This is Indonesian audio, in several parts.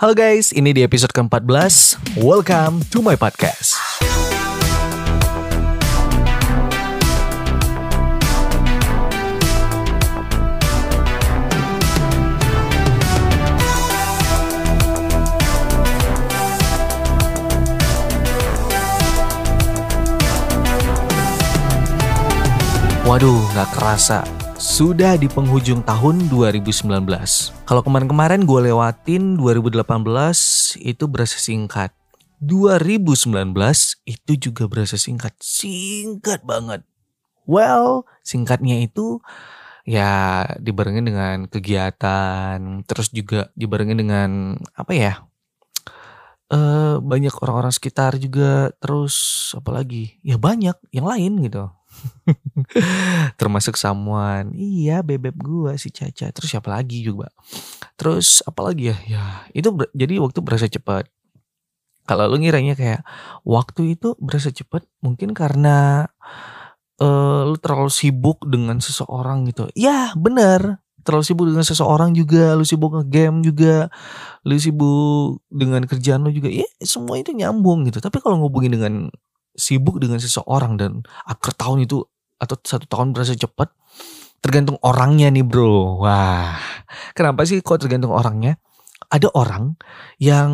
Halo guys, ini di episode ke-14. Welcome to my podcast. Waduh, nggak kerasa. Sudah di penghujung tahun 2019. Kalau kemarin-kemarin gue lewatin 2018 itu berasa singkat. 2019 itu juga berasa singkat. Singkat banget. Well, singkatnya itu ya dibarengin dengan kegiatan, terus juga dibarengin dengan apa ya? Eh banyak orang-orang sekitar juga, terus apalagi? Ya banyak yang lain gitu. Termasuk someone, iya bebek gua si Caca, terus siapa lagi juga. Terus apalagi ya, ya itu ber jadi waktu berasa cepat. Kalau lu ngiranya kayak waktu itu berasa cepat mungkin karena, eee, lu terlalu sibuk dengan seseorang gitu. Ya bener, terlalu sibuk dengan seseorang juga, lu sibuk nge-game juga, lu sibuk dengan kerjaan lu juga, ya semua itu nyambung gitu. Tapi kalau ngehubungin dengan sibuk dengan seseorang dan akhir tahun itu atau satu tahun berasa cepat. Tergantung orangnya nih bro. Wah. Kenapa sih kok tergantung orangnya? Ada orang yang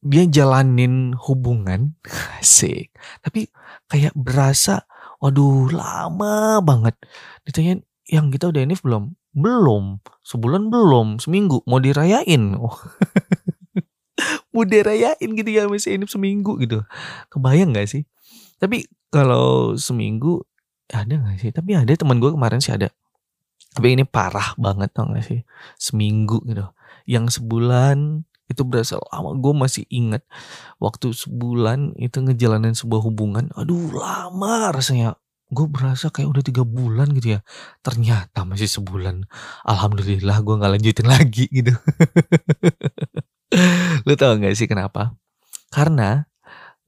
dia jalanin hubungan. Asik. Tapi kayak berasa waduh lama banget. Ditanya yang kita udah ini belum? Belum. Sebulan belum. Seminggu. Mau dirayain. Oh. mau dirayain gitu ya masih ini seminggu gitu. Kebayang gak sih? Tapi kalau seminggu ada gak sih? Tapi ada teman gue kemarin sih ada. Tapi ini parah banget tau gak sih? Seminggu gitu. Yang sebulan itu berasa lama. Gue masih ingat waktu sebulan itu ngejalanin sebuah hubungan. Aduh lama rasanya. Gue berasa kayak udah tiga bulan gitu ya. Ternyata masih sebulan. Alhamdulillah gue gak lanjutin lagi gitu. Lu tau gak sih kenapa? Karena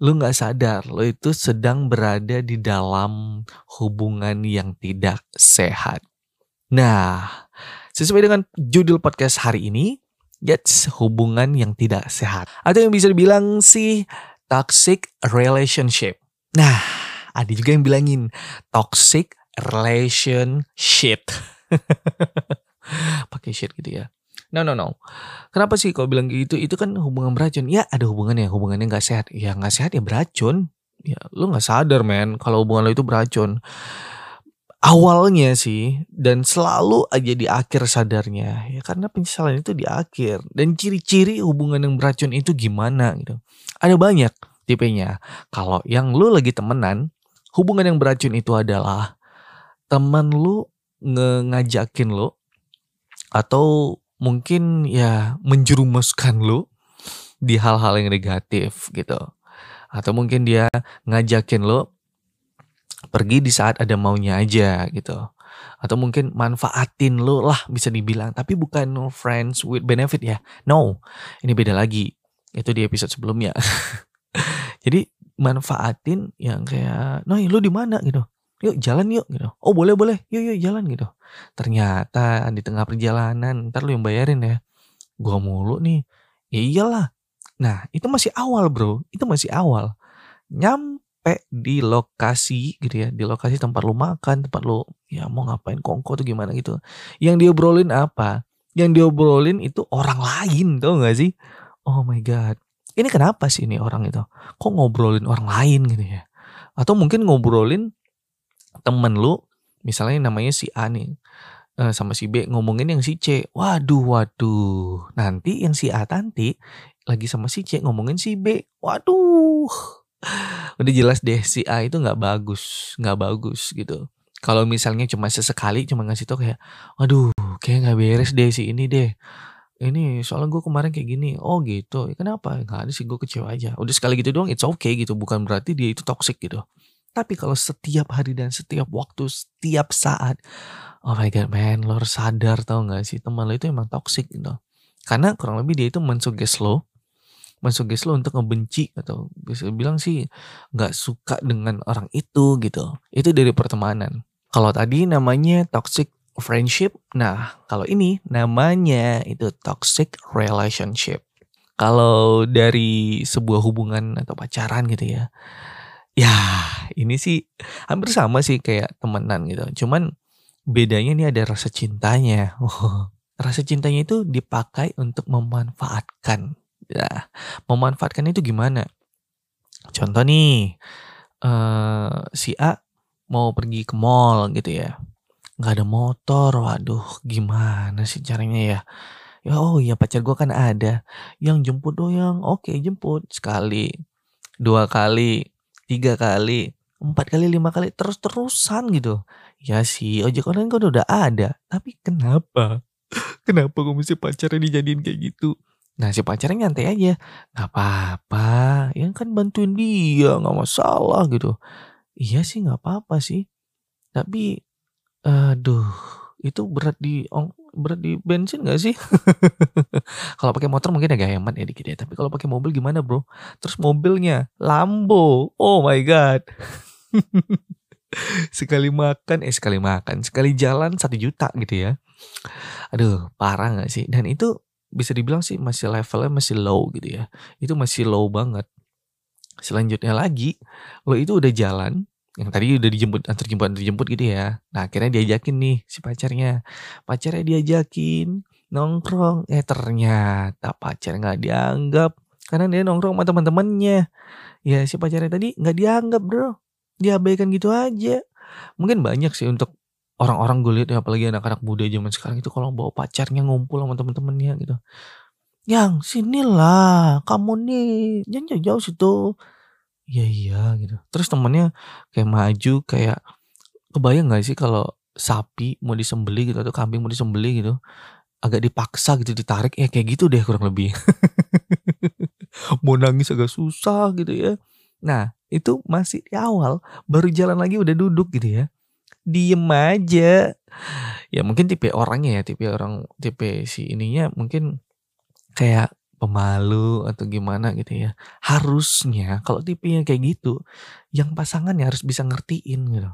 lu nggak sadar lo itu sedang berada di dalam hubungan yang tidak sehat. Nah, sesuai dengan judul podcast hari ini, that's hubungan yang tidak sehat. Atau yang bisa dibilang sih toxic relationship. Nah, ada juga yang bilangin toxic relationship. Pakai shit gitu ya. No no no. Kenapa sih kalau bilang gitu? Itu kan hubungan beracun. Ya ada hubungannya, hubungannya nggak sehat. Ya nggak sehat ya beracun. Ya lu nggak sadar men kalau hubungan lo itu beracun. Awalnya sih dan selalu aja di akhir sadarnya ya karena penyesalan itu di akhir dan ciri-ciri hubungan yang beracun itu gimana gitu. Ada banyak tipenya. Kalau yang lu lagi temenan, hubungan yang beracun itu adalah teman lu ngajakin lu atau mungkin ya menjerumuskan lu di hal-hal yang negatif gitu. Atau mungkin dia ngajakin lo pergi di saat ada maunya aja gitu. Atau mungkin manfaatin lo lah bisa dibilang. Tapi bukan no friends with benefit ya. No, ini beda lagi. Itu di episode sebelumnya. Jadi manfaatin yang kayak, no lu di mana gitu yuk jalan yuk gitu. Oh boleh boleh. Yuk yuk jalan gitu. Ternyata di tengah perjalanan ntar lu yang bayarin ya. Gua mulu nih. Ya iyalah. Nah itu masih awal bro. Itu masih awal. Nyampe di lokasi gitu ya. Di lokasi tempat lu makan tempat lu ya mau ngapain kongko tuh gimana gitu. Yang diobrolin apa? Yang diobrolin itu orang lain tau gak sih? Oh my god. Ini kenapa sih ini orang itu? Kok ngobrolin orang lain gitu ya? Atau mungkin ngobrolin temen lu misalnya namanya si A nih uh, sama si B ngomongin yang si C. Waduh, waduh. Nanti yang si A nanti lagi sama si C ngomongin si B. Waduh. Udah jelas deh si A itu nggak bagus, nggak bagus gitu. Kalau misalnya cuma sesekali cuma ngasih tau kayak, waduh, kayak nggak beres deh si ini deh. Ini soalnya gue kemarin kayak gini. Oh gitu. Ya, kenapa? Gak ada sih gue kecewa aja. Udah sekali gitu doang, it's okay gitu. Bukan berarti dia itu toxic gitu. Tapi kalau setiap hari dan setiap waktu, setiap saat, oh my god man, lo harus sadar tau gak sih teman lo itu emang toxic gitu. Karena kurang lebih dia itu mensuges lo, mensuges lo untuk ngebenci atau bisa bilang sih nggak suka dengan orang itu gitu. Itu dari pertemanan. Kalau tadi namanya toxic friendship, nah kalau ini namanya itu toxic relationship. Kalau dari sebuah hubungan atau pacaran gitu ya. Ya, ini sih hampir sama sih kayak temenan gitu. Cuman bedanya ini ada rasa cintanya. rasa cintanya itu dipakai untuk memanfaatkan. Ya, memanfaatkan itu gimana? Contoh nih, uh, si A mau pergi ke mall gitu ya. Nggak ada motor, waduh gimana sih caranya ya? Ya oh iya pacar gue kan ada, yang jemput doang, oke jemput, sekali, dua kali, tiga kali, empat kali, lima kali, terus-terusan gitu. Ya sih ojek online kan udah ada, tapi kenapa? Kenapa gue mesti pacarnya dijadiin kayak gitu? Nah si pacarnya nyantai aja, nggak apa-apa, yang kan bantuin dia, nggak masalah gitu. Iya sih nggak apa-apa sih, tapi aduh itu berat di ong berat di bensin gak sih? Kalau pakai motor mungkin agak hemat ya dikit ya, tapi kalau pakai mobil gimana, Bro? Terus mobilnya Lambo. Oh my god. sekali makan eh sekali makan, sekali jalan satu juta gitu ya. Aduh, parah gak sih? Dan itu bisa dibilang sih masih levelnya masih low gitu ya. Itu masih low banget. Selanjutnya lagi, lo itu udah jalan yang tadi udah dijemput antar jemput antar jemput gitu ya. Nah akhirnya diajakin nih si pacarnya. Pacarnya diajakin nongkrong. Eh ternyata pacar nggak dianggap. Karena dia nongkrong sama teman-temannya. Ya si pacarnya tadi nggak dianggap bro. Diabaikan gitu aja. Mungkin banyak sih untuk orang-orang gue lihat ya apalagi anak-anak muda zaman sekarang itu kalau bawa pacarnya ngumpul sama teman-temannya gitu. Yang sinilah. Kamu nih jangan jauh-jauh situ Iya iya gitu. Terus temennya kayak maju kayak kebayang gak sih kalau sapi mau disembeli gitu atau kambing mau disembeli gitu agak dipaksa gitu ditarik ya kayak gitu deh kurang lebih. mau nangis agak susah gitu ya. Nah itu masih di awal baru jalan lagi udah duduk gitu ya. Diem aja. Ya mungkin tipe orangnya ya tipe orang tipe si ininya mungkin kayak pemalu atau gimana gitu ya. Harusnya kalau tipenya kayak gitu, yang pasangannya harus bisa ngertiin gitu.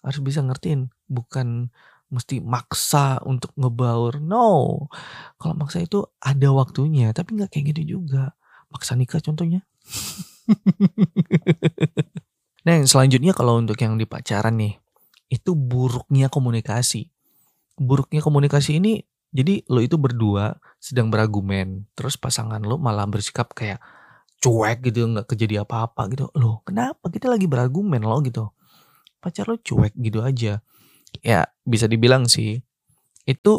Harus bisa ngertiin, bukan mesti maksa untuk ngebaur. No. Kalau maksa itu ada waktunya, tapi nggak kayak gitu juga. Maksa nikah contohnya. nah, yang selanjutnya kalau untuk yang di pacaran nih, itu buruknya komunikasi. Buruknya komunikasi ini jadi lo itu berdua sedang berargumen, terus pasangan lo malah bersikap kayak cuek gitu, nggak kejadi apa-apa gitu. Lo kenapa? Kita lagi berargumen lo gitu. Pacar lo cuek gitu aja. Ya bisa dibilang sih itu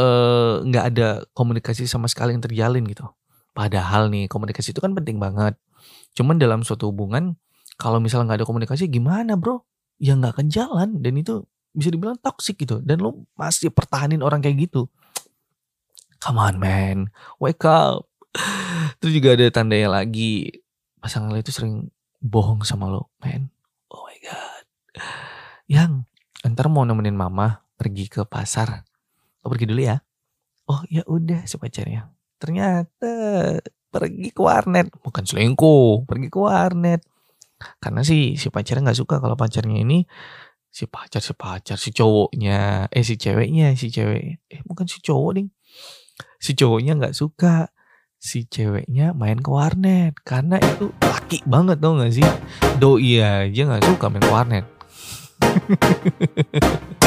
eh, nggak ada komunikasi sama sekali yang terjalin gitu. Padahal nih komunikasi itu kan penting banget. Cuman dalam suatu hubungan kalau misalnya nggak ada komunikasi gimana bro? Ya nggak akan jalan dan itu bisa dibilang toksik gitu. Dan lo masih pertahanin orang kayak gitu Come on man, wake up. Terus juga ada tandanya lagi. Pasangan lo itu sering bohong sama lo, man. Oh my god. Yang, ntar mau nemenin mama pergi ke pasar. Lo pergi dulu ya. Oh ya udah si pacarnya. Ternyata pergi ke warnet. Bukan selingkuh, pergi ke warnet. Karena sih si pacarnya gak suka kalau pacarnya ini si pacar si pacar si cowoknya eh si ceweknya si cewek eh bukan si cowok nih si cowoknya nggak suka si ceweknya main ke warnet. Karena itu laki banget tau gak sih? Doi aja nggak suka main ke warnet